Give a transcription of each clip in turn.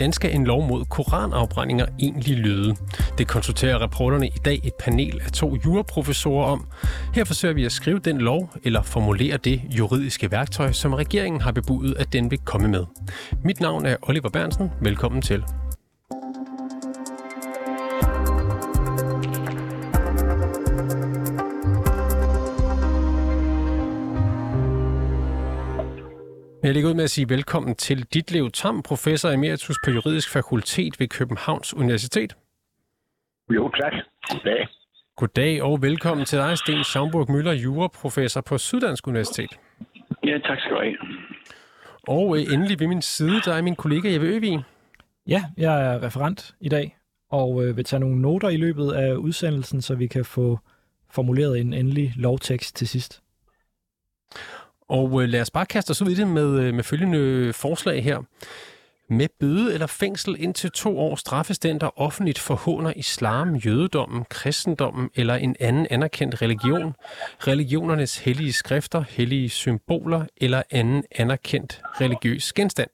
Hvordan skal en lov mod koranafbrændinger egentlig lyde? Det konsulterer reporterne i dag et panel af to juraprofessorer om. Her forsøger vi at skrive den lov, eller formulere det juridiske værktøj, som regeringen har bebudet, at den vil komme med. Mit navn er Oliver Bernsen. Velkommen til. Jeg ligger ud med at sige velkommen til Ditlev Tam, professor emeritus på Juridisk Fakultet ved Københavns Universitet. Jo, tak. Goddag. Goddag og velkommen til dig, Sten Schaumburg Møller, juraprofessor på Syddansk Universitet. Ja, tak skal du have. Og øh, endelig ved min side, der er min kollega Jeppe Øvig. Ja, jeg er referent i dag, og øh, vil tage nogle noter i løbet af udsendelsen, så vi kan få formuleret en endelig lovtekst til sidst. Og øh, lad os bare kaste os ud i det med, øh, med følgende forslag her. Med bøde eller fængsel indtil to år straffes den, der offentligt forhåner islam, jødedommen, kristendommen eller en anden anerkendt religion, religionernes hellige skrifter, hellige symboler eller anden anerkendt religiøs genstand.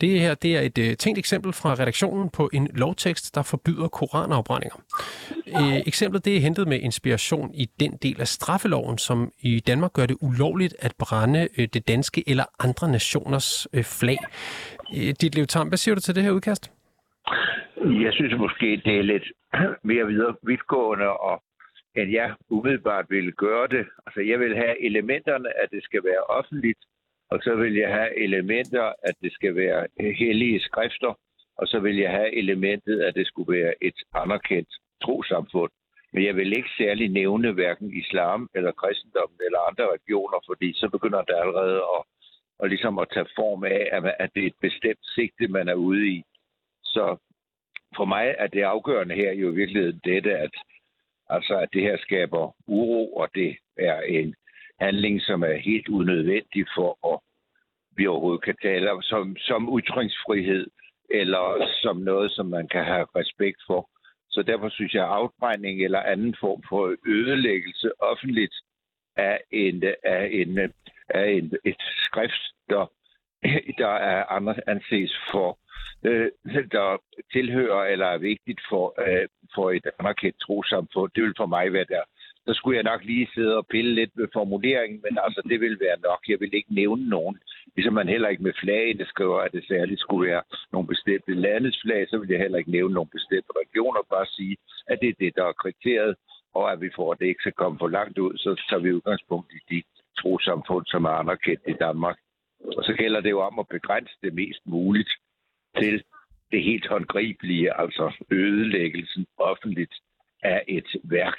Det her det er et øh, tænkt eksempel fra redaktionen på en lovtekst, der forbyder koranafbrændinger. Øh, eksemplet det er hentet med inspiration i den del af straffeloven, som i Danmark gør det ulovligt at brænde øh, det danske eller andre nationers øh, flag. Øh, Dit Lev Tam, hvad siger du til det her udkast? Jeg synes måske, det er lidt mere videre vidtgående, og at jeg umiddelbart ville gøre det. Altså, jeg vil have elementerne, at det skal være offentligt, og så vil jeg have elementer, at det skal være hellige skrifter, og så vil jeg have elementet, at det skulle være et anerkendt trosamfund. Men jeg vil ikke særlig nævne hverken islam eller kristendommen eller andre religioner, fordi så begynder det allerede at, at, ligesom at tage form af, at det er et bestemt sigte, man er ude i. Så for mig er det afgørende her jo i virkeligheden dette, at, altså, at det her skaber uro, og det er en handling, som er helt unødvendig for at vi overhovedet kan tale om som, som ytringsfrihed, eller som noget, som man kan have respekt for. Så derfor synes jeg, at afbrænding eller anden form for ødelæggelse offentligt af, en, af, en, af en, et skrift, der, der er anses for, øh, der tilhører eller er vigtigt for, øh, for et anerkendt trosamfund. Det vil for mig være der så skulle jeg nok lige sidde og pille lidt med formuleringen, men altså, det vil være nok. Jeg vil ikke nævne nogen. Ligesom man heller ikke med flagene skriver, at det særligt skulle være nogle bestemte landes flag, så vil jeg heller ikke nævne nogle bestemte regioner. Bare sige, at det er det, der er kriteriet, og at vi får, at det ikke skal komme for langt ud, så tager vi udgangspunkt i de trosamfund, som er anerkendt i Danmark. Og så gælder det jo om at begrænse det mest muligt til det helt håndgribelige, altså ødelæggelsen offentligt af et værk,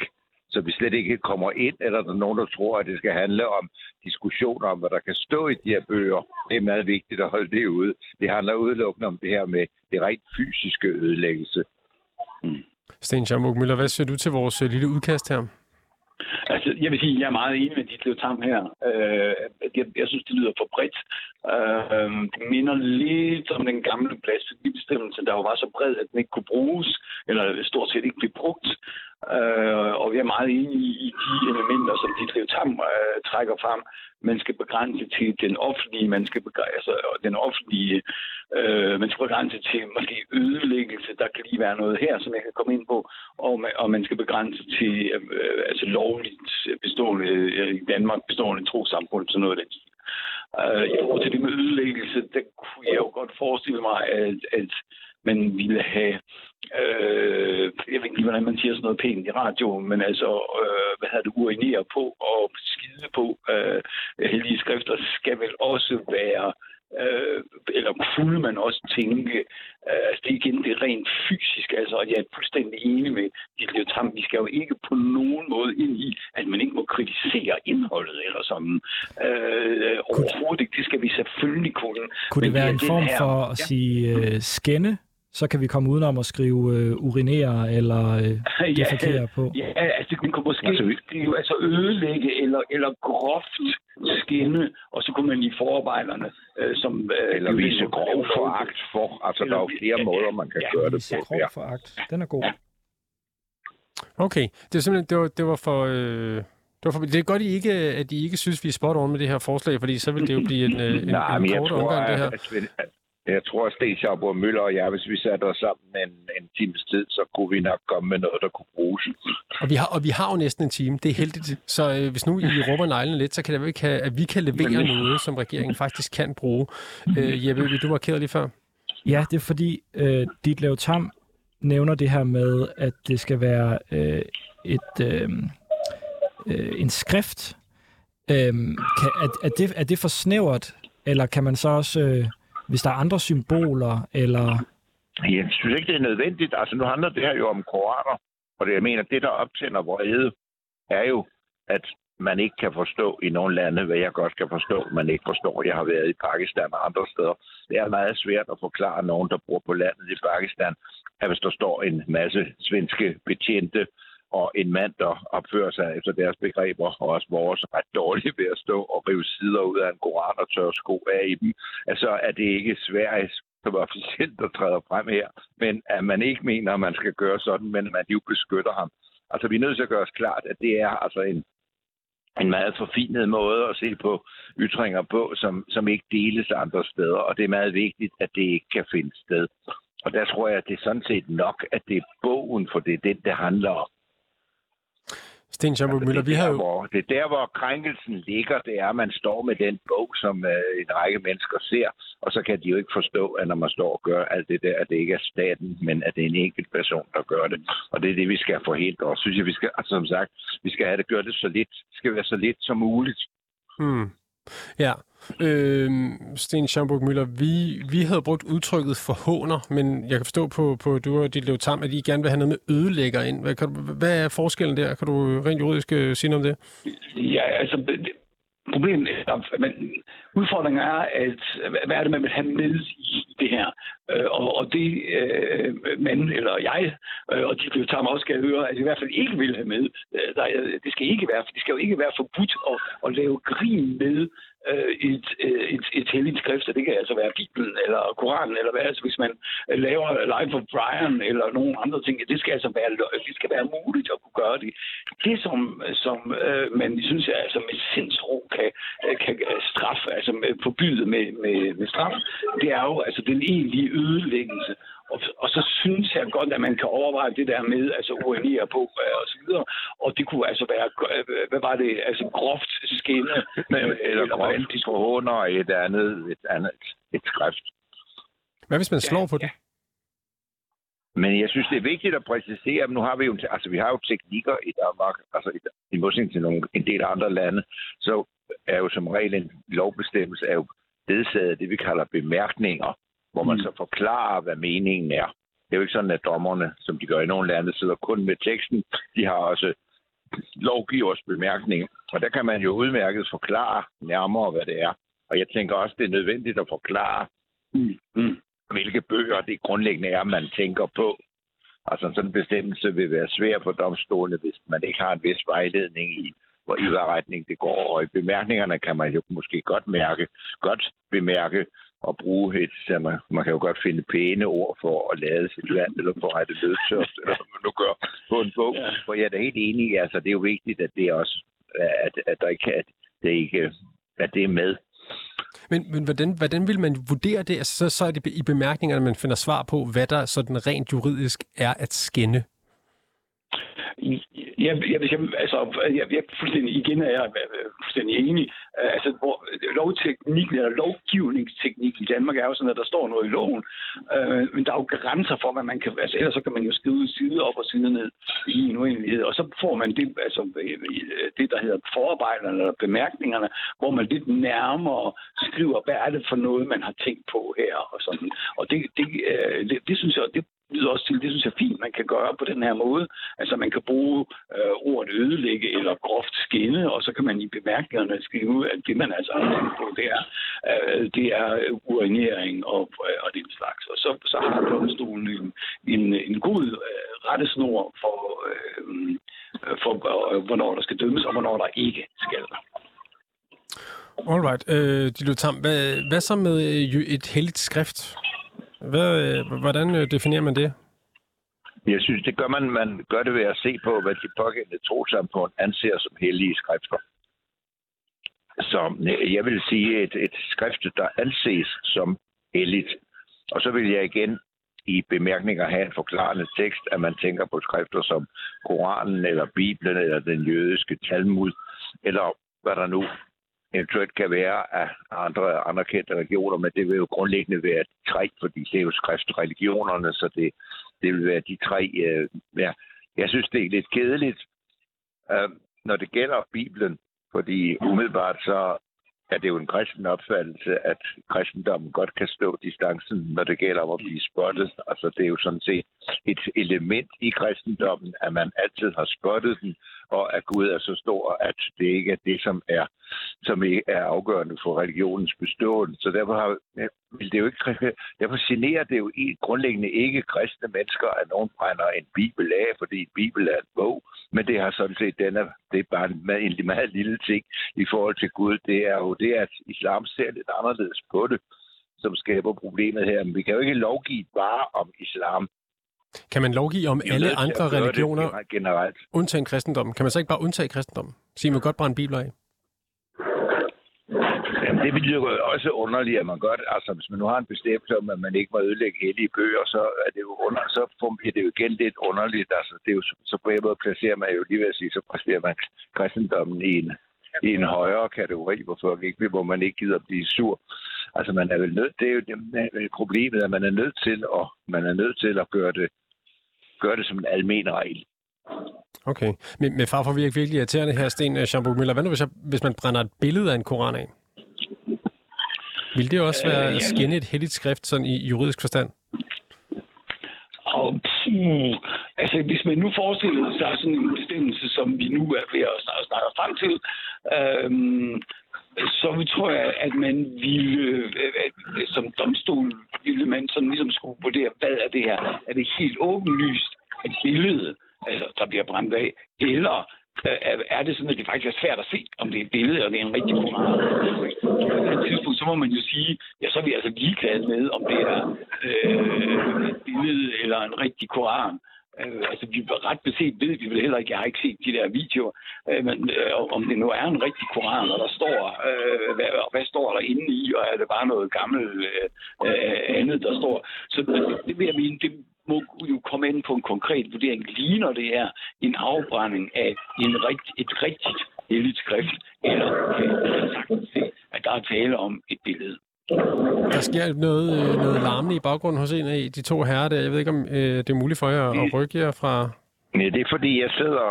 så vi slet ikke kommer ind, eller der er nogen, der tror, at det skal handle om diskussioner om, hvad der kan stå i de her bøger. Det er meget vigtigt at holde det ude. Det handler udelukkende om det her med det rent fysiske ødelæggelse. Mm. Sten Schamburg Møller, hvad siger du til vores øh, lille udkast her? Altså, jeg vil sige, at jeg er meget enig med dit Tam her. Øh, jeg, jeg synes, det lyder for bredt. Øh, det minder lidt om den gamle blasfemibestemmelse, der jo var så bred, at den ikke kunne bruges, eller stort set ikke blev brugt. Øh, og vi er meget enige i de elementer, som dit Tam øh, trækker frem. Man skal begrænse til den offentlige, man skal begrænse, altså, den offentlige, øh, man skal begrænse til måske ødelæggelse. Der kan lige være noget her, som jeg kan komme ind på. Og og man skal begrænse til øh, altså lovligt bestående, øh, i Danmark bestående trosamfund, sådan noget af den Øh, I forhold til det med ødelæggelse, der kunne jeg jo godt forestille mig, at, at man ville have, øh, jeg ved ikke lige, hvordan man siger sådan noget pænt i radio, men altså, øh, hvad havde det, urinere på og skide på øh, heldige skrifter, skal vel også være øh, eller kunne man også tænke, øh, altså det er igen det rent fysisk, altså, og jeg er fuldstændig enig med Ditlev Tam, vi skal jo ikke på nogen måde ind i, at man ikke må kritisere indholdet eller sådan. Øh, overhovedet ikke, det skal vi selvfølgelig kunne. Kunne det være en form her, for at ja. sige øh, skænde så kan vi komme udenom at skrive øh, urinere eller øh, defekere ja, på. Ja, altså det kunne måske det altså ødelægge eller, eller groft skinne, og så kunne man i forarbejderne, øh, som... Øh, eller vise grov foragt for, altså eller, der er jo flere ja, måder, man kan ja, gøre det på. grov foragt, den er god. Ja. Okay, det er simpelthen, det var, det var for... Øh... Det, for, det er godt, I ikke, at I ikke synes, vi er spot on med det her forslag, fordi så vil det jo blive en, øh, en, Nej, en kort omgang, det her. At, Jeg tror, at Sten Schaubor Møller og jeg, hvis vi satte os sammen en, en times tid, så kunne vi nok komme med noget, der kunne bruges. Og vi har, og vi har jo næsten en time. Det er heldigt. Så øh, hvis nu I råber neglene lidt, så kan det være, at vi kan, at vi kan levere noget, som regeringen faktisk kan bruge. Øh, Jeppe, vil du markere lige før? Ja, det er fordi, øh, Ditlev Tam nævner det her med, at det skal være øh, et, øh, øh, en skrift. Øh, kan, er, er, det, er det for snævert, eller kan man så også, øh, hvis der er andre symboler, eller... Jeg synes ikke, det er nødvendigt. Altså, nu handler det her jo om koraner. Og det, jeg mener, det, der optænder vrede, er jo, at man ikke kan forstå i nogle lande, hvad jeg godt kan forstå, man ikke forstår. Jeg har været i Pakistan og andre steder. Det er meget svært at forklare nogen, der bor på landet i Pakistan, at hvis der står en masse svenske betjente og en mand, der opfører sig efter deres begreber, og også vores ret dårlige ved at stå og rive sider ud af en koran og tørre sko af i dem, altså er det ikke Sveriges som officielt, der træder frem her, men at man ikke mener, at man skal gøre sådan, men at man jo beskytter ham. Altså, vi er nødt til at gøre os klart, at det er altså en, en meget forfinet måde at se på ytringer på, som, som ikke deles andre steder, og det er meget vigtigt, at det ikke kan finde sted. Og der tror jeg, at det er sådan set nok, at det er bogen, for det er den, det handler om. Sten Schamburg Møller, det, vi har jo... hvor, det er der, hvor krænkelsen ligger. Det er, at man står med den bog, som øh, en række mennesker ser, og så kan de jo ikke forstå, at når man står og gør alt det der, at det ikke er staten, men at det er en enkelt person, der gør det. Og det er det, vi skal forhindre. Og synes jeg, vi skal, altså, som sagt, vi skal have det gjort det så lidt. Skal være så lidt som muligt. Hmm. Ja. Øh, Sten Schamburg Møller, vi, vi havde brugt udtrykket forhåner, men jeg kan forstå på, på du og dit Tam, at I gerne vil have noget med ødelægger ind. Hvad, kan du, hvad er forskellen der? Kan du rent juridisk øh, sige noget om det? Ja, altså, det- problemet men udfordringen er, at hvad er det, man vil have med i det her? Øh, og, og det, øh, man eller jeg, øh, og de blev tager mig også skal høre, at i hvert fald ikke vil have med. Øh, der, det, skal ikke være, det skal jo ikke være forbudt at, at lave grin med øh, et, øh, et, et helligt skrift, og det kan altså være Bibelen eller Koranen, eller hvad, altså hvis man øh, laver Life of Brian eller nogle andre ting, det skal altså være, det skal være muligt at kunne gøre det. Det, som, som øh, man synes, jeg, altså med sindsro kan, øh, kan straffe, altså med, forbyde med, med, med straf, det er jo altså den egentlige ødelæggelse. Og, og så synes jeg godt, at man kan overveje det der med, altså urinere på øh, og så videre. Og det kunne altså være, øh, hvad var det, altså groft skinne. Eller, eller hvordan groft forhånder et andet, et andet et skrift. Hvad hvis man slår på det? Men jeg synes, det er vigtigt at præcisere, at nu har vi jo, altså vi har jo teknikker i Danmark, altså i, i modsætning til nogle, en del andre lande, så er jo som regel en lovbestemmelse er jo ledsaget af det, vi kalder bemærkninger, hvor man Mm. så forklarer, hvad meningen er. Det er jo ikke sådan, at dommerne, som de gør i nogle lande, sidder kun med teksten. De har også lovgivers bemærkninger. Og der kan man jo udmærket forklare nærmere, hvad det er. Og jeg tænker også, det er nødvendigt at forklare, Mm. Mm. hvilke bøger det grundlæggende er, man tænker på. Altså sådan en bestemmelse vil være svær for domstolene, hvis man ikke har en vis vejledning i, hvor i hvad retning det går. Og i bemærkningerne kan man jo måske godt mærke, godt bemærke og bruge et, så man, man kan jo godt finde pæne ord for at lade sit land, eller for at rette lødtørst, eller hvad man nu gør på en bog. Ja. For jeg er da helt enig i, altså det er jo vigtigt, at det er også, at, at der ikke, at det ikke, at det er med. Men, men hvordan, hvordan vil man vurdere det? Altså, så, så er det i bemærkningerne, man finder svar på, hvad der sådan rent juridisk er at skænde. Jeg, jeg, jeg, altså, jeg, jeg er fuldstændig, igen er jeg øh, fuldstændig enig. Øh, altså, hvor øh, lovteknikken eller lovgivningsteknik i Danmark er jo sådan, at der står noget i loven, øh, men der er jo grænser for, hvad man kan, altså ellers så kan man jo skrive side op og side ned i en uendelighed, og så får man det, altså, øh, det der hedder forarbejderne eller bemærkningerne, hvor man lidt nærmere skriver, hvad er det for noget, man har tænkt på her, og sådan. Og det, det, det, det synes jeg, det lyder også til, det synes jeg er fint, man kan gøre på den her måde. Altså man kan bruge øh, ordet ødelægge eller groft skinne, og så kan man i bemærkningerne skrive, at det man altså har på, det er, øh, det er urinering og, øh, og den slags. Og så, så har domstolen en, en, en god øh, rettesnor for, øh, for øh, hvornår der skal dømmes, og hvornår der ikke skal. Alright. Øh, Dilo Tam, hvad, hvad så med øh, et helligt skrift? Hvad, øh, hvordan øh, definerer man det? Jeg synes, det gør man, man gør det ved at se på, hvad de pågældende trosamfund anser som hellige skrifter. Så øh, jeg vil sige, et, et skrift, der anses som helligt, Og så vil jeg igen i bemærkninger have en forklarende tekst, at man tænker på skrifter som Koranen eller Bibelen eller den jødiske Talmud, eller hvad der nu eventuelt kan være af andre anerkendte religioner, men det vil jo grundlæggende være tre, fordi det er jo skriftreligionerne, så det, det vil være de tre. Øh, ja. Jeg synes, det er lidt kedeligt, øh, når det gælder Bibelen, fordi umiddelbart så er det jo en kristen opfattelse, at kristendommen godt kan stå distancen, når det gælder om at blive spottet. Altså det er jo sådan set et element i kristendommen, at man altid har spottet den, og at Gud er så stor, at det ikke er det, som er, som er afgørende for religionens beståelse. Så derfor har, vil det jo ikke, derfor generer det jo grundlæggende ikke kristne mennesker, at nogen brænder en bibel af, fordi en bibel er en bog, men det har sådan set, den er, det er bare en, en meget lille ting i forhold til Gud. Det er jo det, at islam ser lidt anderledes på det, som skaber problemet her. Men vi kan jo ikke lovgive bare om islam. Kan man lovgive om alle andre religioner, generelt. undtagen kristendommen? Kan man så ikke bare undtage kristendommen? Sige, man godt brænde bibler af? Jamen, det vil jo også underligt, at man gør det. Altså, hvis man nu har en bestemmelse om, at man ikke må ødelægge hellige bøger, så er det jo, under, så bliver det jo igen lidt underligt. Altså, det er jo, så på en måde placerer man jo lige ved at sige, så placerer man kristendommen i en, i en højere kategori, hvor folk ikke, hvor man ikke gider blive sur. Altså, man er vel nødt, det er jo det, problemet, at man er nødt til at, man er nødt til at gøre det, gøre det som en almen regel. Okay. Men med far for virkelig, virkelig irriterende her, Sten Schamburg øh, Møller. Hvad nu, hvis, jeg, hvis man brænder et billede af en koran af? Vil det også være at skænde et heldigt skrift sådan i juridisk forstand? Og, puh, altså, hvis man nu forestiller sig sådan en bestemmelse, som vi nu er ved at snakke, snakke frem til, øhm, så tror jeg, at man ville, øh, at som domstol, ville man sådan ligesom skulle vurdere, hvad er det her? Er det helt åbenlyst et billede, altså, der bliver brændt af, eller øh, er det sådan, at det faktisk er svært at se, om det er et billede, og det er en rigtig koran. På et tidspunkt, så må man jo sige, ja, så er vi altså ligeglade med, om det er øh, et billede eller en rigtig koran. Øh, Øh, altså, vi ret beset ved vi vel heller ikke, jeg har ikke set de der videoer, øh, men øh, om det nu er en rigtig koran, og der står, øh, hvad, hvad står der inde i, og er det bare noget gammelt øh, øh, andet, der står. Så det, det vil jeg mene, det må jo komme ind på en konkret vurdering. Ligner det er en afbrænding af en rigt, et rigtigt helligt skrift, eller kan man sagtens se, at der er tale om et billede. Der sker noget, øh, noget larmende i baggrunden hos en af de to herrer der. Jeg ved ikke, om øh, det er muligt for jer at rykke jer fra... Ja, det er fordi, jeg sidder,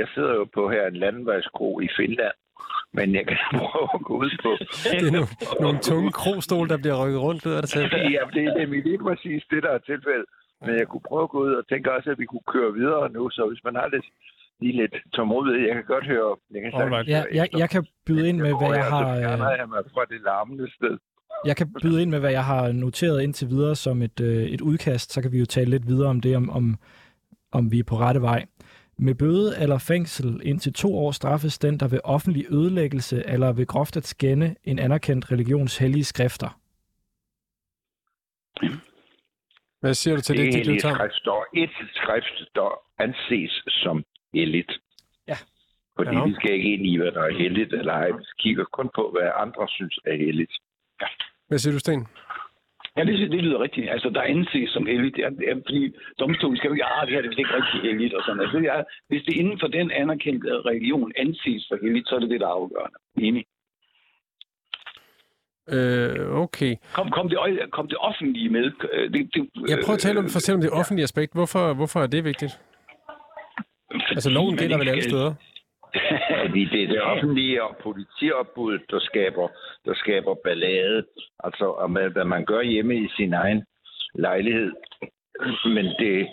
jeg sidder jo på her en landvejskro i Finland, men jeg kan prøve at gå ud på... Det er nogle, nogle tunge krostol, der bliver rykket rundt, lyder det til. Ja, det er nemlig lige præcis det, der er tilfældet. Men jeg kunne prøve at gå ud og tænke også, at vi kunne køre videre nu, så hvis man har lidt, lige lidt tålmodighed, jeg kan godt høre... Jeg kan Alright. Ja, jeg, jeg kan byde ind med, hvad jeg har... Jeg jeg mig fra det larmende sted. Jeg kan byde ind med, hvad jeg har noteret indtil videre som et, øh, et udkast, så kan vi jo tale lidt videre om det, om, om, om vi er på rette vej. Med bøde eller fængsel indtil to år straffes den, der ved offentlig ødelæggelse eller ved groft at skænde en anerkendt religions hellige skrifter. Hvad siger du til det, det, det skrift står et skrift, der anses som helligt. Ja. Fordi ja. vi skal ikke ind i, hvad der er heldigt eller ej. Vi kigger kun på, hvad andre synes er heldigt. Ja. Hvad siger du, Sten? Ja, det, det lyder rigtigt. Altså, der anses som heldigt. Er, fordi domstolen skal jo ikke, ah, det her det er ikke rigtig heldigt og sådan. Altså, det er, hvis det inden for den anerkendte religion anses for heldigt, så er det det, der er afgørende. Enig? Øh, okay. Kom, kom, det, kom det offentlige med? Øh, det, det, jeg prøver at tale om, fortælle om det offentlige ja. aspekt. Hvorfor, hvorfor er det vigtigt? Fordi altså, loven gælder vel alle steder? Fordi det er det offentlige og politiopbud, der skaber, der skaber ballade. Altså, hvad man gør hjemme i sin egen lejlighed. Men det,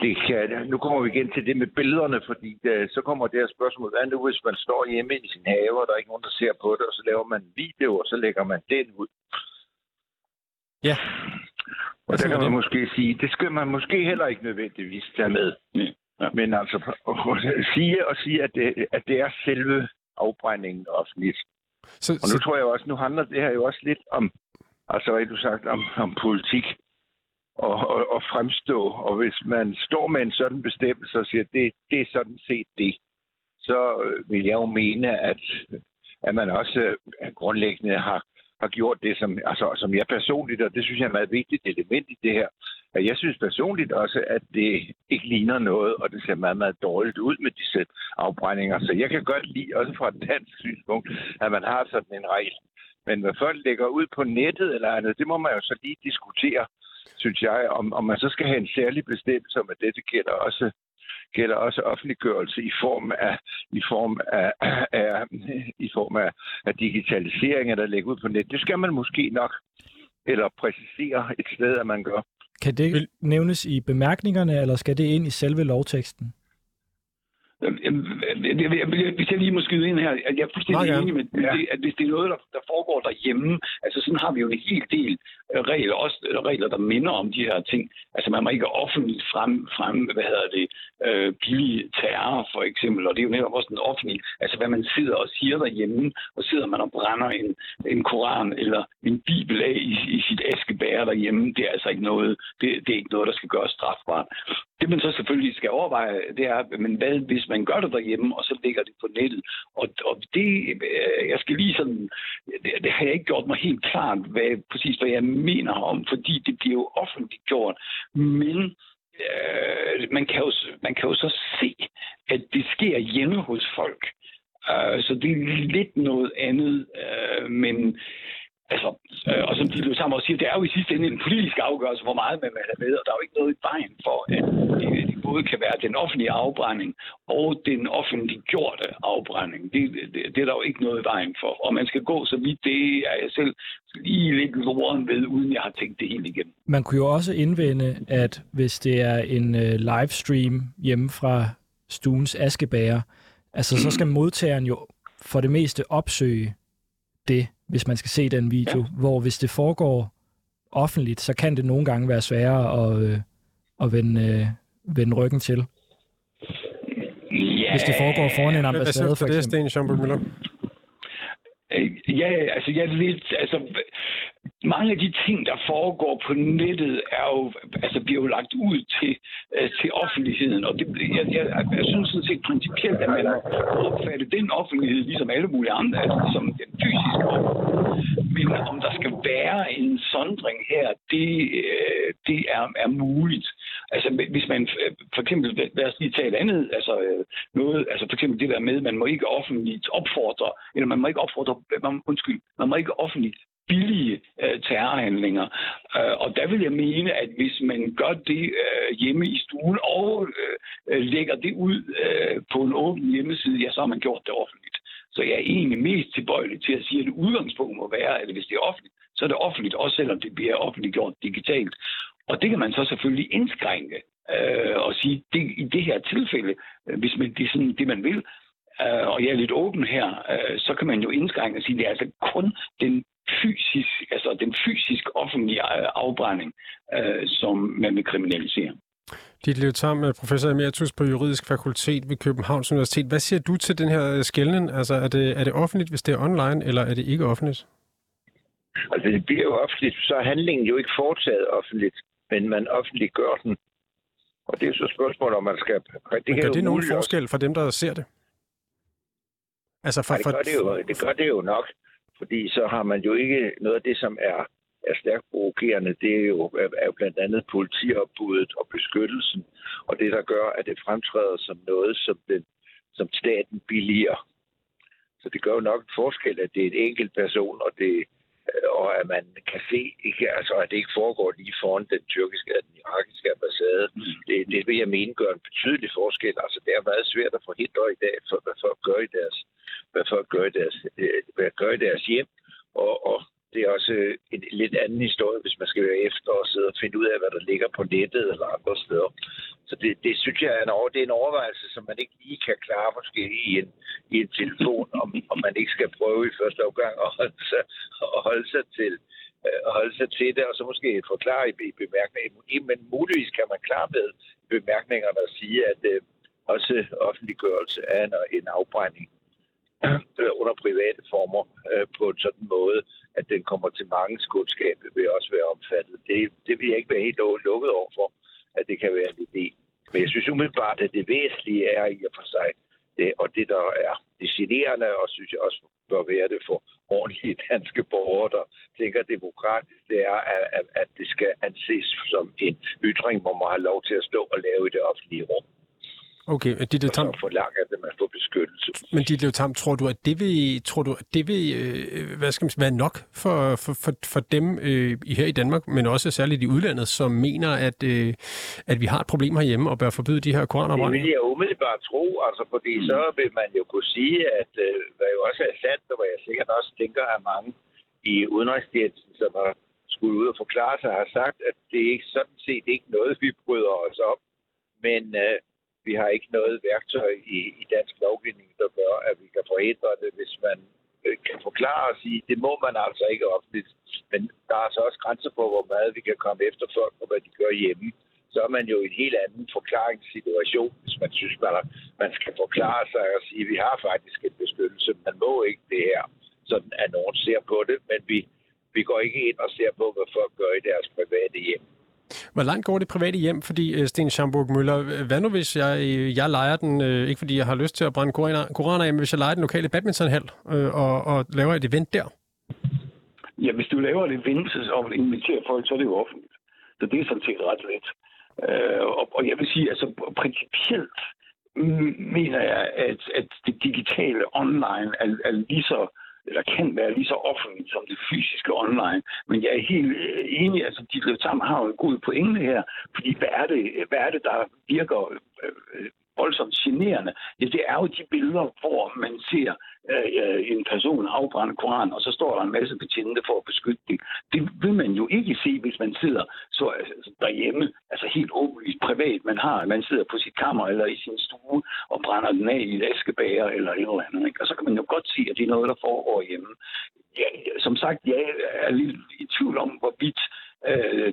det kan, nu kommer vi igen til det med billederne, fordi det, så kommer det her spørgsmål, hvad nu hvis man står hjemme i sin have, og der er ikke nogen, der ser på det, og så laver man en video, og så lægger man den ud. Ja. Og der kan man det? måske sige, det skal man måske heller ikke nødvendigvis tage med. Ja. Men altså, at sige og sige, at det, at det er selve afbrændingen offentligt. Så, og nu så... tror jeg også, nu handler det her jo også lidt om, altså hvad du sagt, om, om politik og, og, og fremstå. Og hvis man står med en sådan bestemmelse og siger, at det, det er sådan set det, så øh, vil jeg jo mene, at, at man også øh, grundlæggende har, har gjort det, som, altså, som jeg personligt, og det synes jeg er et meget vigtigt element i det her, jeg synes personligt også, at det ikke ligner noget, og det ser meget, meget dårligt ud med disse afbrændinger. Så jeg kan godt lide, også fra et dansk synspunkt, at man har sådan en regel. Men hvad folk lægger ud på nettet eller andet, det må man jo så lige diskutere, synes jeg, om, om man så skal have en særlig bestemmelse om, at dette gælder også gælder også offentliggørelse i form af i form af, af i form af, af digitalisering, der lægger ud på net. Det skal man måske nok eller præcisere et sted, at man gør. Kan det nævnes i bemærkningerne, eller skal det ind i selve lovteksten? Hvis jeg lige må skyde ind her, at jeg er fuldstændig enig med, at hvis det er noget, der, foregår derhjemme, altså sådan har vi jo en hel del øh, regler, også regler, der minder om de her ting. Altså man må ikke offentligt frem, frem hvad hedder det, øh, billige terror for eksempel, og det er jo netop også en offentlig, altså hvad man sidder og siger derhjemme, og sidder man og brænder en, en koran eller en bibel af i, i sit askebær derhjemme, det er altså ikke noget, det, det er ikke noget, der skal gøres strafbart. Det man så selvfølgelig skal overveje, det er, men hvad hvis man gør det derhjemme, og så ligger det på nettet? Og, og det, øh, jeg skal lige sådan, det, det har jeg ikke gjort mig helt klart, hvad, præcis hvad jeg mener om, fordi det bliver jo offentligt gjort. Men øh, man, kan jo, man kan jo så se, at det sker hjemme hos folk. Øh, så det er lidt noget andet, øh, men Altså, øh, og som de jo sammen også siger, det er jo i sidste ende en politisk afgørelse, hvor meget man vil have med, og der er jo ikke noget i vejen for, at det, det både kan være den offentlige afbrænding og den offentliggjorte afbrænding. Det, det, det er der jo ikke noget i vejen for. Og man skal gå så vidt, det er jeg selv lige lidt loren ved, uden jeg har tænkt det helt igen. Man kunne jo også indvende, at hvis det er en uh, livestream hjemme fra stuens askebærer, altså så skal modtageren jo for det meste opsøge det, hvis man skal se den video. Ja. Hvor hvis det foregår offentligt, så kan det nogle gange være sværere at, øh, at vende, øh, vende ryggen til. Ja. Hvis det foregår foran en ambassade, for eksempel. Hvad siger du for det, Sten Øh, ja, altså jeg er lidt, altså mange af de ting, der foregår på nettet, er jo, altså bliver jo lagt ud til, øh, til offentligheden. Og det, jeg, jeg, jeg synes sådan set principielt, at man opfatter den offentlighed, ligesom alle mulige andre, altså som den fysiske om der skal være en sondring her, det, øh, det er, er muligt. Altså hvis man for eksempel, lad os lige tage et andet, altså øh, noget, altså for eksempel det der med, man må ikke offentligt opfordre, eller man må ikke opfordre, man, undskyld, man må ikke offentligt billige øh, terrorhandlinger. Øh, og der vil jeg mene, at hvis man gør det øh, hjemme i stuen og øh, øh, lægger det ud øh, på en åben hjemmeside, ja, så har man gjort det offentligt. Så jeg er egentlig mest tilbøjelig til at sige, at udgangspunkt må være, at hvis det er offentligt, så er det offentligt, også selvom det bliver offentliggjort digitalt. Og det kan man så selvfølgelig indskrænke øh, og sige, det, i det her tilfælde, øh, hvis man, det er sådan det, man vil, øh, og jeg er lidt åben her, øh, så kan man jo indskrænke og sige, at det er altså kun den fysisk, altså den fysisk offentlige øh, afbrænding, øh, som man vil kriminalisere. Dit Leo Tam, professor emeritus på Juridisk Fakultet ved Københavns Universitet. Hvad siger du til den her skældning? Altså, er det, er det offentligt, hvis det er online, eller er det ikke offentligt? Altså, det bliver jo offentligt, så er handlingen jo ikke foretaget offentligt, men man offentliggør den. Og det er så spørgsmålet, om man skal... Det men gør det nogen forskel for dem, der ser det? Altså for, Nej, det, gør det, jo, det gør det jo nok. Fordi så har man jo ikke noget af det, som er, er stærkt provokerende. Det er jo, er blandt andet politiopbuddet og beskyttelsen. Og det, der gør, at det fremtræder som noget, som, den, som staten billiger. Så det gør jo nok en forskel, at det er en enkelt person, og det, og at man kan se, ikke, altså, at det ikke foregår lige foran den tyrkiske og den irakiske ambassade. Mm. Det, det vil jeg mene gør en betydelig forskel. Altså, det er meget svært at forhindre i dag, for, hvad folk gør i deres, hvad folk gør i deres, øh, hvad gør i deres hjem. Og, og det er også øh, en lidt anden historie, hvis man skal være efter og sidde og finde ud af, hvad der ligger på nettet eller andre steder. Så det, det synes jeg er en, over, det er en overvejelse, som man ikke lige kan klare måske i en, i en telefon, om, om man ikke skal prøve i første omgang at holde sig, at holde sig til øh, at holde sig til det, og så måske forklare i, i bemærkningerne. Men muligvis kan man klare med bemærkningerne at sige, at øh, også offentliggørelse af en, en afbrænding øh, under private former øh, på en sådan måde, at den kommer til mange skudskab, vil også være omfattet. Det, det vil jeg ikke være helt lukket over for, at det kan være en idé. Men jeg synes umiddelbart, at det væsentlige er i og for sig, Det, og det, der er det generende, og synes jeg også bør være det for ordentlige danske borgere, der tænker demokratisk, det er, at, at, at det skal anses som en ytring, hvor man har lov til at stå og lave i det offentlige rum. Okay, dit Og så forlanger at man får beskyttelse. Men dit Tam, tror du, at det vil, tror du, at det vil øh, hvad skal man sige, være nok for, for, for, for dem øh, her i Danmark, men også særligt i udlandet, som mener, at, øh, at vi har et problem herhjemme og bør forbyde de her koranopbrændinger? Det vil jeg umiddelbart tro, altså fordi så vil man jo kunne sige, at øh, hvad jo også er sandt, og hvad jeg sikkert også tænker, at mange i udenrigstjenesten, som har skulle ud og forklare sig, har sagt, at det er ikke sådan set ikke noget, vi bryder os om. Men øh, vi har ikke noget værktøj i, i dansk lovgivning, der gør, at vi kan forhindre det, hvis man øh, kan forklare og sige, det må man altså ikke offentligt. Men der er så også grænser på, hvor meget vi kan komme efter folk, og hvad de gør hjemme. Så er man jo i en helt anden forklaringssituation, hvis man synes, man, er, man skal forklare sig og sige, vi har faktisk en beskyttelse. Man må ikke det her, sådan at nogen ser på det, men vi, vi går ikke ind og ser på, hvad folk gør i deres private hjem. Hvor langt går det private hjem? Fordi, øh, Sten Schamburg Møller, øh, hvad nu hvis jeg, øh, jeg leger den, ikke fordi jeg har lyst til at brænde koraner af, men hvis jeg leger den lokale badmintonhal og, og laver et event der? Ja, hvis du laver et event og inviterer folk, så er det jo offentligt. Så det er sådan set ret let. og, og jeg vil sige, altså principielt mener jeg, at, at det digitale online er, er lige så eller kan være lige så offentligt som det fysiske online. Men jeg er helt øh, enig, altså de sammen har jo en god pointe her, fordi hvad er det, hvad er det der virker øh, øh, voldsomt generende, ja, det er jo de billeder, hvor man ser øh, øh en person afbrænde Koran, og så står der en masse betjente for at beskytte det. Det vil man jo ikke se, hvis man sidder så, altså, derhjemme, altså helt åbenlyst privat, man har, man sidder på sit kammer eller i sin stue og brænder den af i et askebæger eller et eller andet. Ikke? Og så kan man jo godt se, at det er noget, der foregår hjemme. Ja, som sagt, jeg er lidt i tvivl om, hvorvidt øh, Øh,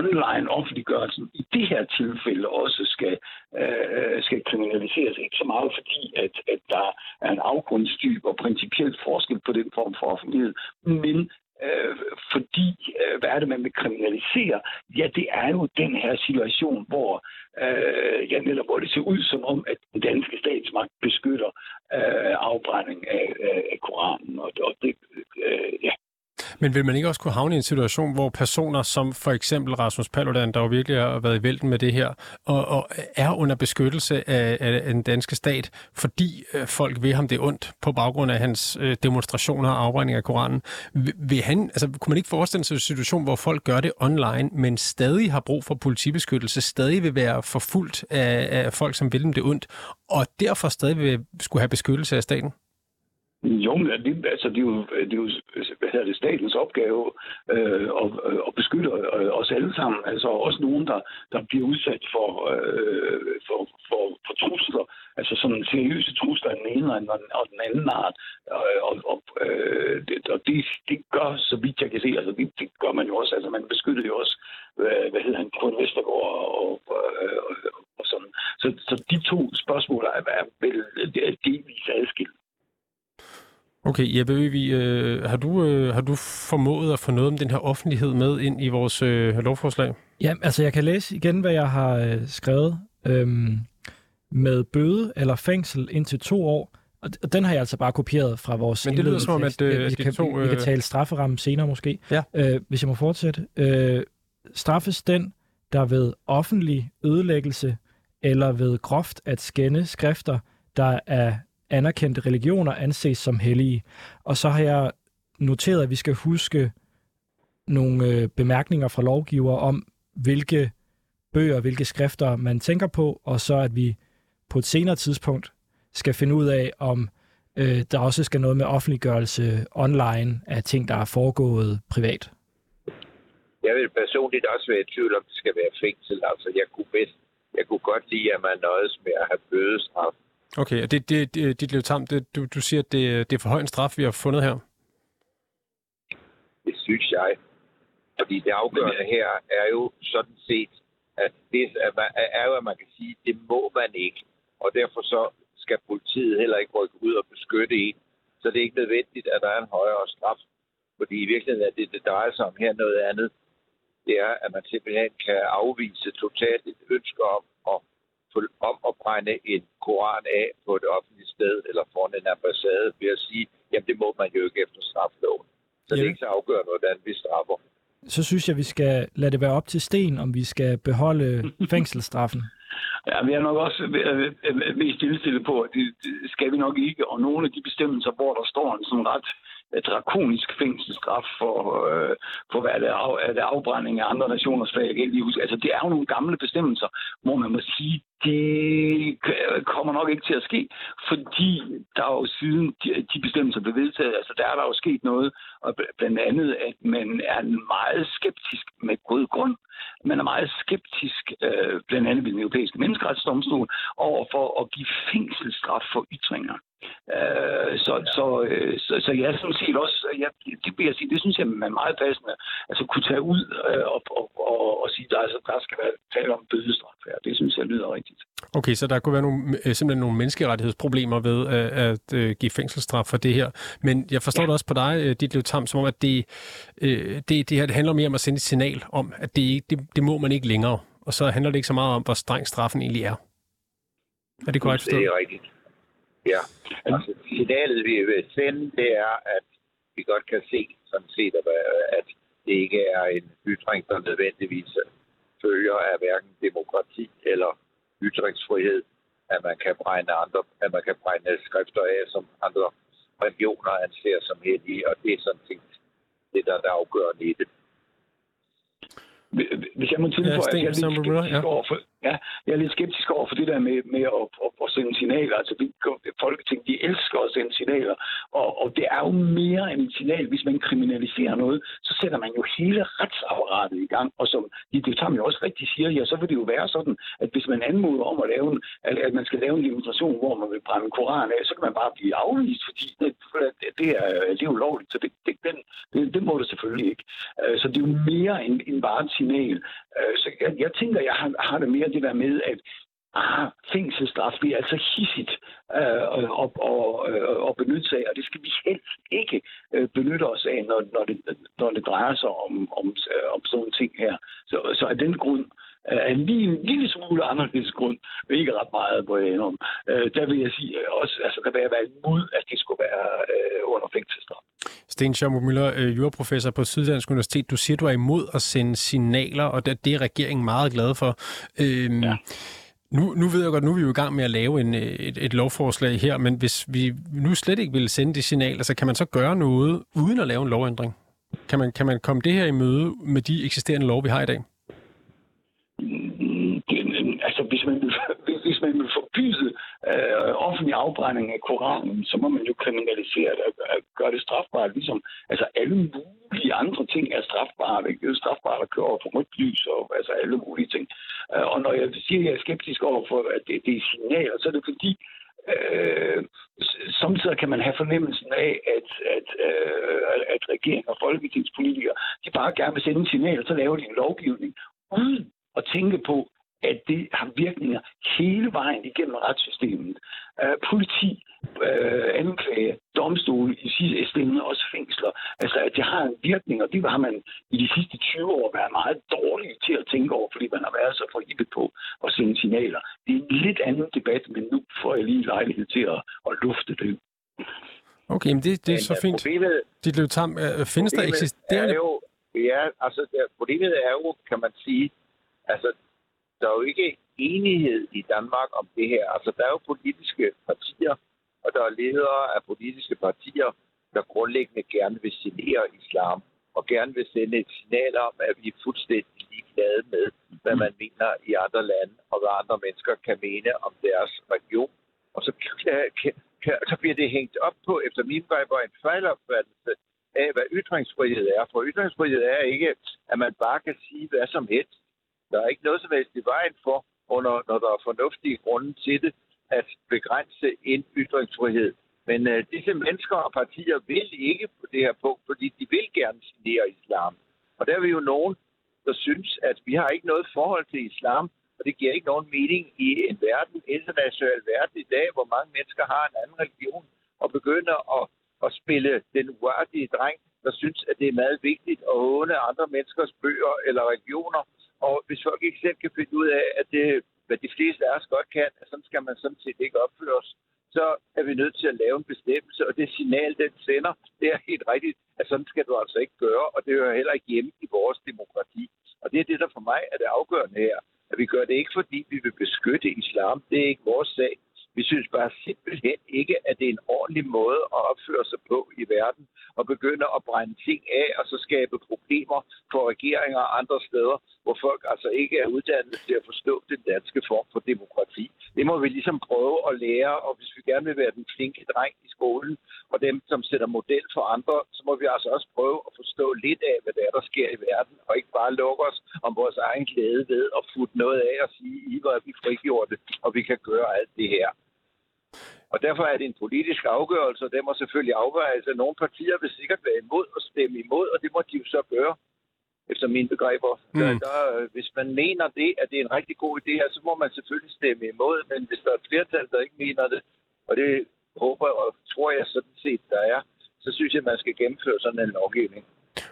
online offentliggørelsen i det her tilfælde også skal, øh, skal kriminaliseres. Ikke så meget fordi, at, at der er en afgrundsdyb og principielt forskel på den form for offentlighed, men øh, fordi, øh, hvad er det, man vil kriminalisere? Ja, det er jo den her situation, hvor øh, ja, netop hvor det ser ud som om, at den danske statsmagt beskytter øh, afbrænding af, af, af Koranen. Og, og det, øh, ja, men vil man ikke også kunne havne i en situation, hvor personer som for eksempel Rasmus Paludan, der jo virkelig har været i vælten med det her, og, og er under beskyttelse af, af den danske stat, fordi øh, folk vil ham det ondt på baggrund af hans øh, demonstrationer og afbrænding af Koranen, vil han, altså, kunne man ikke forestille sig en situation, hvor folk gør det online, men stadig har brug for politibeskyttelse, stadig vil være forfulgt af, af folk, som vil dem det ondt, og derfor stadig vil skulle have beskyttelse af staten? Jo, men det, altså, det, er jo, det er jo hvad hedder det, statens opgave øh, at, øh, at beskytte øh, os alle sammen. Altså også nogen, der, der bliver udsat for, øh, for, for, for trusler. Altså sådan seriøse trusler af den ene og den anden art. Og, og, og, øh, det, og det, det gør, så vidt jeg kan se, altså det, det gør man jo også. Altså man beskytter jo også, hvad, hvad hedder han, Kurt Vestergaard og, og, og, og sådan. Så, så de to spørgsmål er, er vel delvis adskilt. Okay, Jeppe Øvig, øh, har, du, øh, har du formået at få noget om den her offentlighed med ind i vores øh, lovforslag? Ja, altså jeg kan læse igen, hvad jeg har øh, skrevet. Øhm, med bøde eller fængsel indtil to år. Og den har jeg altså bare kopieret fra vores Men det lyder som om, at øh, vi, kan, to, øh... vi kan tale strafferamme senere måske. Ja. Øh, hvis jeg må fortsætte. Øh, straffes den, der ved offentlig ødelæggelse eller ved groft at skænde skrifter, der er anerkendte religioner anses som hellige. Og så har jeg noteret, at vi skal huske nogle øh, bemærkninger fra lovgiver om, hvilke bøger, hvilke skrifter man tænker på, og så at vi på et senere tidspunkt skal finde ud af, om øh, der også skal noget med offentliggørelse online af ting, der er foregået privat. Jeg vil personligt også være i tvivl om, det skal være fængsel. Altså, jeg kunne, bedst, jeg kunne godt lide, at man nøjes med at have bødestraf Okay, og det, det, det, dit liv tam, det, du, du siger, at det, det er for høj en straf, vi har fundet her? Det synes jeg. Fordi det afgørende her er jo sådan set, at det er jo, at man kan sige, det må man ikke. Og derfor så skal politiet heller ikke rykke ud og beskytte en. Så det er ikke nødvendigt, at der er en højere straf. Fordi i virkeligheden er det, det drejer sig om her noget andet. Det er, at man simpelthen kan afvise totalt et ønske om at om at brænde en koran af på et offentligt sted eller foran en ambassade ved at sige, jamen det må man jo ikke efter strafloven. Så ja. det er ikke så afgørende, hvordan vi straffer. Så synes jeg, vi skal lade det være op til sten, om vi skal beholde fængselsstraffen. Ja, vi er nok også mest indstillet på, at det, det skal vi nok ikke. Og nogle af de bestemmelser, hvor der står en sådan ret drakonisk fængselsstraf for, øh, for hvad er det, af, er det afbrænding af andre nationers flag. Jeg kan ikke huske. Altså, det er jo nogle gamle bestemmelser, hvor man må sige, det kommer nok ikke til at ske, fordi der jo siden de, de bestemmelser blev vedtaget, altså der er der jo sket noget, og blandt andet, at man er meget skeptisk med god grund. Man er meget skeptisk, øh, blandt andet ved den europæiske menneskerettighedsdomstol, over for at give fængselsstraf for ytringer. Øh, så, ja. så, øh, så, så jeg sådan set også, jeg, det vil jeg sige, det synes jeg er meget passende, altså kunne tage ud øh, og, og, og, og sige, der, altså, der skal være tale om bødestraf her. Det synes jeg lyder rigtigt. Okay, så der kunne være nogle, simpelthen nogle menneskerettighedsproblemer ved at, at, at give fængselsstraf for det her. Men jeg forstår ja. det også på dig, dit Liv Tam, som om, at det, det, det her det handler mere om at sende et signal om, at det, det, det må man ikke længere. Og så handler det ikke så meget om, hvor streng straffen egentlig er. Er det korrekt forstået? Det er rigtigt. Ja, altså signalet vi vil sende, det er, at vi godt kan se sådan set, at det ikke er en ytring, der nødvendigvis følger af hverken demokrati eller ytringsfrihed, at man kan brænde andre, at man kan brænde skrifter af, som andre regioner anser som heldige, og det er sådan set det, der er afgørende i det. Hvis jeg må tilføje, ja, at jeg skeptisk ja. over for, Ja, jeg er lidt skeptisk over for det der med, med at, at, at sende signaler. Altså, vi, Folketinget, de elsker at sende signaler, og, og det er jo mere end et signal. Hvis man kriminaliserer noget, så sætter man jo hele retsapparatet i gang. Og som det tager jo også rigtig siger, ja, så vil det jo være sådan, at hvis man anmoder om at lave en, at, at man skal lave en demonstration, hvor man vil brænde koran af, så kan man bare blive afvist, fordi det, det, er, det er ulovligt. Så det, det, den, det, det må det selvfølgelig ikke. Øh, så det er jo mere end, end bare et signal. Øh, så jeg, jeg tænker, jeg har, har det mere det der med, at ah, fængselsstraf bliver altså hissigt øh, og, og, øh, og benytte sig af, og det skal vi helst ikke øh, benytte os af, når, når, det, når det drejer sig om, om, øh, om sådan ting her. Så, så af den grund, øh, en lige en lille smule anderledes grund, men ikke ret meget på en om, øh, der vil jeg sige øh, også, altså der vil jeg være imod, at det skulle være øh, under fængselsstraf. Sten Schaumer Møller, øh, juraprofessor på Syddansk Universitet. Du siger, du er imod at sende signaler, og det, det er regeringen meget glad for. Øhm, ja. Nu, nu ved jeg godt, nu er vi jo i gang med at lave en, et, et lovforslag her, men hvis vi nu slet ikke vil sende det signal, så kan man så gøre noget uden at lave en lovændring? Kan man, kan man komme det her i møde med de eksisterende lov, vi har i dag? Altså, hvis man vil, hvis man vil forbyde øh, offentlig afbrænding af Koranen, så må man jo kriminalisere det og gøre det strafbart. Ligesom, altså alle mulige andre ting er strafbare. Ikke? Det er strafbart at køre over for rødt lys og altså alle mulige ting. Øh, og når jeg siger, at jeg er skeptisk over for, at det, det er signaler, så er det fordi, Øh, samtidig kan man have fornemmelsen af, at, at, øh, at regeringen og folketingspolitikere, de bare gerne vil sende en signal, og så laver de en lovgivning, uden at tænke på, at det har virkninger hele vejen igennem retssystemet. Uh, politi, uh, anklage, domstole, i sidste ende også fængsler. Altså, at det har en virkning, og det har man i de sidste 20 år været meget dårlige til at tænke over, fordi man har været så forhippet på at sende signaler. Det er en lidt anden debat, men nu får jeg lige lejlighed til at, at lufte det. Okay, men det, det er men, så fint. Problemet, Dit løb tam, findes der eksisterende... Er jo, ja, altså problemet er jo, kan man sige, altså der er jo ikke enighed i Danmark om det her. Altså, der er jo politiske partier, og der er ledere af politiske partier, der grundlæggende gerne vil signere islam, og gerne vil sende et signal om, at vi er fuldstændig ligeglade med, hvad man mener i andre lande, og hvad andre mennesker kan mene om deres religion. Og så, kan, kan, kan, så bliver det hængt op på, efter min var en fejlopfattelse af, hvad ytringsfrihed er. For ytringsfrihed er ikke, at man bare kan sige hvad som helst. Der er ikke noget som helst i vejen for, under, når der er fornuftige grunde til det, at begrænse en ytringsfrihed. Men øh, disse mennesker og partier vil ikke på det her punkt, fordi de vil gerne signere islam. Og der er vi jo nogen, der synes, at vi har ikke noget forhold til islam, og det giver ikke nogen mening i en verden, international verden i dag, hvor mange mennesker har en anden religion, og begynder at, at spille den uartige dreng, der synes, at det er meget vigtigt at åne andre menneskers bøger eller religioner, og hvis folk ikke selv kan finde ud af, at det hvad de fleste af os godt kan, at sådan skal man sådan set ikke opføre os, så er vi nødt til at lave en bestemmelse, og det signal, den sender, det er helt rigtigt, at sådan skal du altså ikke gøre, og det hører heller ikke hjemme i vores demokrati. Og det er det, der for mig er det afgørende her, at vi gør det ikke, fordi vi vil beskytte islam. Det er ikke vores sag. Vi synes bare simpelthen ikke, at det er en ordentlig måde at opføre sig på i verden og begynde at brænde ting af og så skabe problemer for regeringer og andre steder, hvor folk altså ikke er uddannet til at forstå den danske form for demokrati. Det må vi ligesom prøve at lære, og hvis vi gerne vil være den flinke dreng i skolen, og dem, som sætter model for andre, så må vi altså også prøve at forstå lidt af, hvad der er, der sker i verden, og ikke bare lukke os om vores egen glæde ved at futte noget af og sige, I var, er vi frigjorte, og vi kan gøre alt det her. Og derfor er det en politisk afgørelse, og det må selvfølgelig afvejes, at nogle partier vil sikkert være imod og stemme imod, og det må de jo så gøre, efter mine begreber. Mm. Der, der, hvis man mener det, at det er en rigtig god idé, så må man selvfølgelig stemme imod, men hvis der er et flertal, der ikke mener det, og det håber og tror jeg sådan set, der er, så synes jeg, at man skal gennemføre sådan en lovgivning.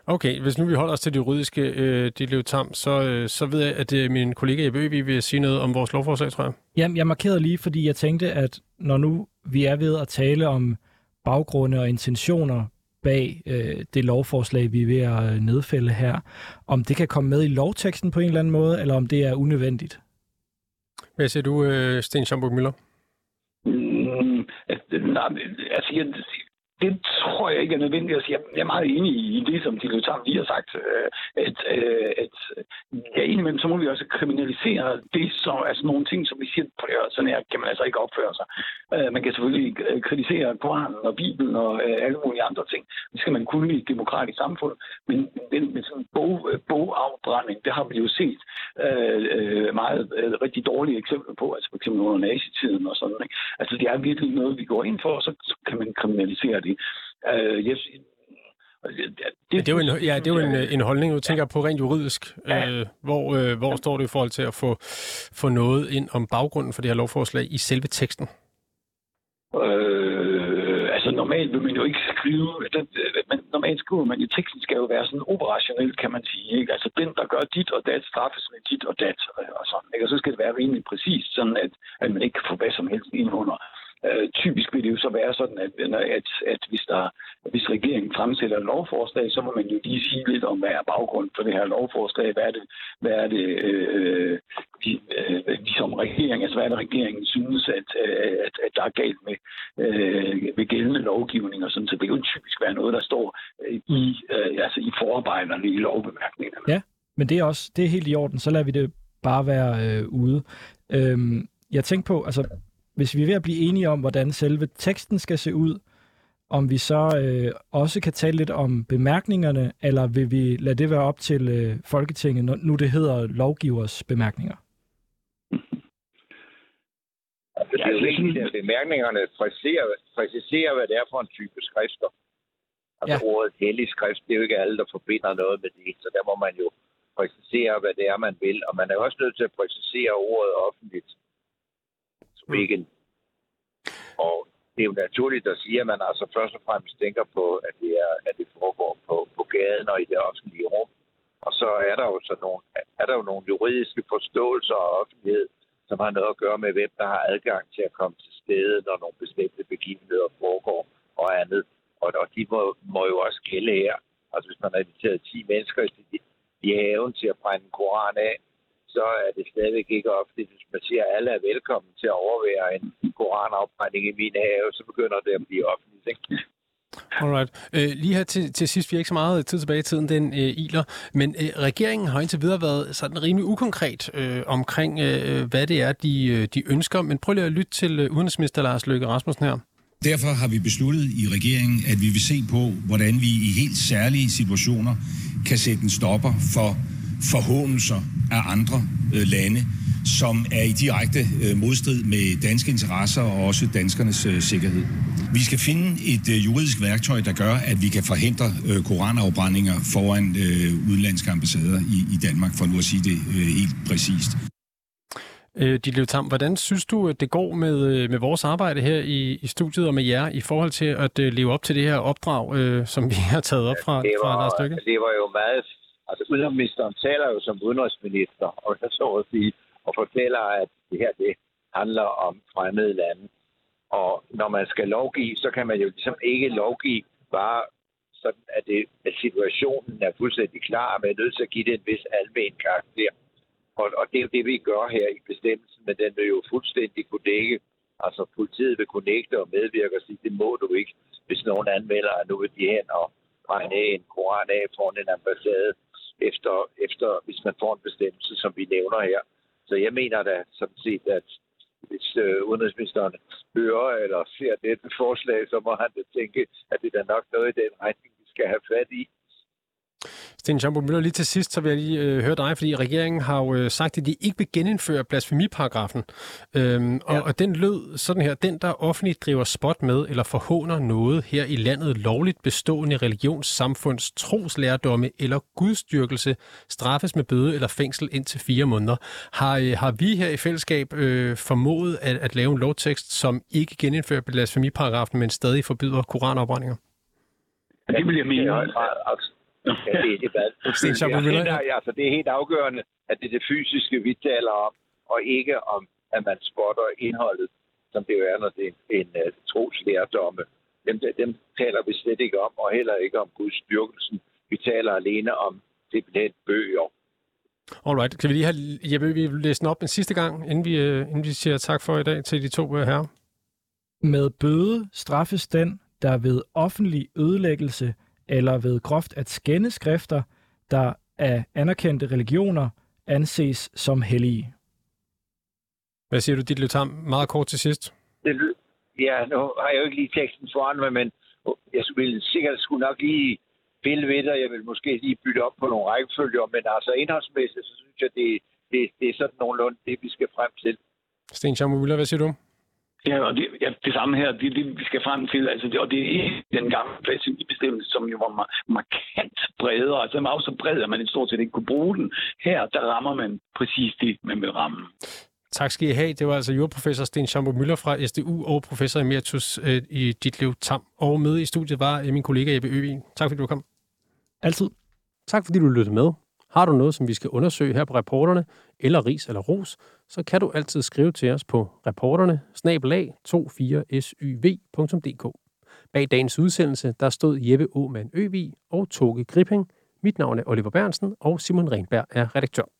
Okay, hvis nu vi holder os til det juridiske, øh, Ditlev Tam, så, øh, så ved jeg, at øh, min kollega Jeppe Øvig vil sige noget om vores lovforslag, tror jeg. Jamen, jeg markerede lige, fordi jeg tænkte, at når nu vi er ved at tale om baggrunde og intentioner bag øh, det lovforslag, vi er ved at nedfælde her, om det kan komme med i lovteksten på en eller anden måde, eller om det er unødvendigt. Hvad siger du, øh, Sten Schamburg Møller? Mm, altså, jeg, det tror jeg ikke er nødvendigt at sige. Jeg er meget enig i det, som de Tam lige har sagt, øh, at, at, at ja, indimellem så må vi også kriminalisere det, så, altså nogle ting, som vi siger, på sådan her kan man altså ikke opføre sig. Øh, man kan selvfølgelig kritisere Koranen og Bibelen og alle mulige andre ting. Det skal man kunne i et demokratisk samfund. Men den med sådan bog, bogafbrænding, det har vi jo set øh, meget øh, rigtig dårlige eksempler på, altså for eksempel under nazitiden og sådan. Ikke? Altså det er virkelig noget, vi går ind for, og så, så kan man kriminalisere det Øh, jeg, det, det, er jo en, ja, det er jo en, en holdning, du tænker på rent juridisk. Ja. Øh, hvor, øh, hvor står det i forhold til at få, få noget ind om baggrunden for det her lovforslag i selve teksten? Øh, altså normalt vil man jo ikke skrive, den, man, normalt skriver man jo, teksten skal jo være sådan operationel, kan man sige. Ikke? Altså den, der gør dit og dat, straffes med dit og dat, og sådan. Ikke? Og så skal det være rimelig præcist, sådan at, at man ikke kan få hvad som helst ind under Øh, Øh, typisk vil det jo så være sådan, at, at, at hvis, der, hvis regeringen fremsætter et lovforslag, så må man jo lige sige lidt om, hvad er baggrund for det her lovforslag, hvad er det, hvad er det øh, vi, øh, vi som regering, altså hvad er det regeringen synes, at, øh, at, at der er galt med, øh, med gældende lovgivning og sådan, så det vil jo typisk være noget, der står øh, i, øh, altså i forarbejderne i lovbemærkningerne. Ja, men det er også det er helt i orden, så lader vi det bare være øh, ude. Øhm, jeg tænkte på, altså hvis vi er ved at blive enige om, hvordan selve teksten skal se ud, om vi så øh, også kan tale lidt om bemærkningerne, eller vil vi lade det være op til øh, Folketinget, når nu det hedder lovgivers bemærkninger? Altså, det er jo vigtigt, at bemærkningerne præciserer, præciserer, hvad det er for en type skrifter. Altså ja. ordet hellig skrift, det er jo ikke alle, der forbinder noget med det, så der må man jo præcisere, hvad det er, man vil. Og man er også nødt til at præcisere ordet offentligt Mm. weekend. Og det er jo naturligt at sige, at man altså først og fremmest tænker på, at det, er, at det foregår på, på gaden og i det offentlige rum. Og så er der jo så nogle, er der jo nogle juridiske forståelser og offentlighed, som har noget at gøre med, hvem der har adgang til at komme til stede, når nogle bestemte begivenheder foregår og andet. Og, og de må, må jo også gælde her. Altså hvis man har inviteret 10 mennesker i, i haven til at brænde en koran af, så er det stadigvæk ikke offentligt. Hvis man siger, at alle er velkommen til at overvære en koranafbrænding i min have, så begynder det at blive offentligt. Ikke? Alright. Øh, lige her til, til sidst, vi har ikke så meget tid tilbage i tiden, den øh, iler, men øh, regeringen har indtil videre været sådan rimelig ukonkret øh, omkring, øh, hvad det er, de, øh, de ønsker. Men prøv lige at lytte til øh, udenrigsminister Lars Løkke Rasmussen her. Derfor har vi besluttet i regeringen, at vi vil se på, hvordan vi i helt særlige situationer kan sætte en stopper for forhåndelser af andre øh, lande, som er i direkte øh, modstrid med danske interesser og også danskernes øh, sikkerhed. Vi skal finde et øh, juridisk værktøj, der gør, at vi kan forhindre øh, koranafbrændinger foran øh, udenlandske ambassader i, i Danmark, for nu at sige det øh, helt præcist. Øh, Ditlev Tam, hvordan synes du, at det går med, øh, med vores arbejde her i, i studiet og med jer i forhold til at øh, leve op til det her opdrag, øh, som vi har taget op fra, det var, fra Lars Stykke? Det var jo meget Altså, udenrigsministeren taler jo som udenrigsminister, og jeg så at sige, og fortæller, at det her det handler om fremmede lande. Og når man skal lovgive, så kan man jo ligesom ikke lovgive bare sådan, at, det, at situationen er fuldstændig klar, og man er nødt til at give det en vis almen karakter. Og, og det er jo det, vi gør her i bestemmelsen, men den vil jo fuldstændig kunne dække. Altså politiet vil kunne nægte og medvirke og sige, det må du ikke, hvis nogen anmelder, at nu vil de hen og brænde en koran af foran en ambassade, efter, efter, hvis man får en bestemmelse, som vi nævner her. Så jeg mener da sådan set, at hvis øh, udenrigsministeren hører eller ser dette forslag, så må han da tænke, at det er nok noget i den retning, vi skal have fat i. Sten Schambo Møller, lige til sidst, så vil jeg lige øh, høre dig, fordi regeringen har jo øh, sagt, at de ikke vil genindføre blasfemiparagrafen. Øhm, og, ja. og den lød sådan her, den der offentligt driver spot med eller forhåner noget her i landet lovligt bestående religionssamfunds troslærdomme eller gudstyrkelse, straffes med bøde eller fængsel indtil fire måneder. Har, øh, har vi her i fællesskab øh, formået at, at lave en lovtekst, som ikke genindfører blasfemiparagrafen, men stadig forbyder koranopbrændinger? Ja, det vil jeg mene. Ja, det, det, det, det, er, altså, det er helt afgørende, at det er det fysiske, vi taler om, og ikke om, at man spotter indholdet, som det jo er, når det er en uh, troslærdomme. Dem, dem taler vi slet ikke om, og heller ikke om Guds styrkelsen. Vi taler alene om simpelthen bøger. Alright. Kan vi lige have, Jeppe, vi læse den op en sidste gang, inden vi, uh, inden vi siger tak for i dag til de to uh, herrer? Med bøde straffes den, der ved offentlig ødelæggelse eller ved groft at skænde skrifter, der af anerkendte religioner anses som hellige. Hvad siger du, dit Løtam? Meget kort til sidst. Det, ja, nu har jeg jo ikke lige teksten foran mig, men jeg ville sikkert skulle nok lige pille ved det, jeg vil måske lige bytte op på nogle rækkefølger, men altså indholdsmæssigt, så synes jeg, det, det, det er sådan nogenlunde det, vi skal frem til. Sten Schammer hvad siger du? Ja, og det, ja, det samme her, det det, vi skal frem til. Altså, det, og det er ikke den gamle bestemmelse, som jo var markant bredere. Altså, den var også så bred, at man i stort set ikke kunne bruge den. Her, der rammer man præcis det, man vil ramme. Tak skal I have. Det var altså jordprofessor Sten Schambo Møller fra SDU og professor emeritus øh, i Ditlev Tam. Og med i studiet var øh, min kollega Jeppe Øvig. Tak fordi du kom. Altid. Tak fordi du lyttede med. Har du noget, som vi skal undersøge her på reporterne, eller ris eller ros, så kan du altid skrive til os på reporterne 24syv.dk. Bag dagens udsendelse, der stod Jeppe Aumann Øvig og Toge Gripping. Mit navn er Oliver Bernsen, og Simon Renberg er redaktør.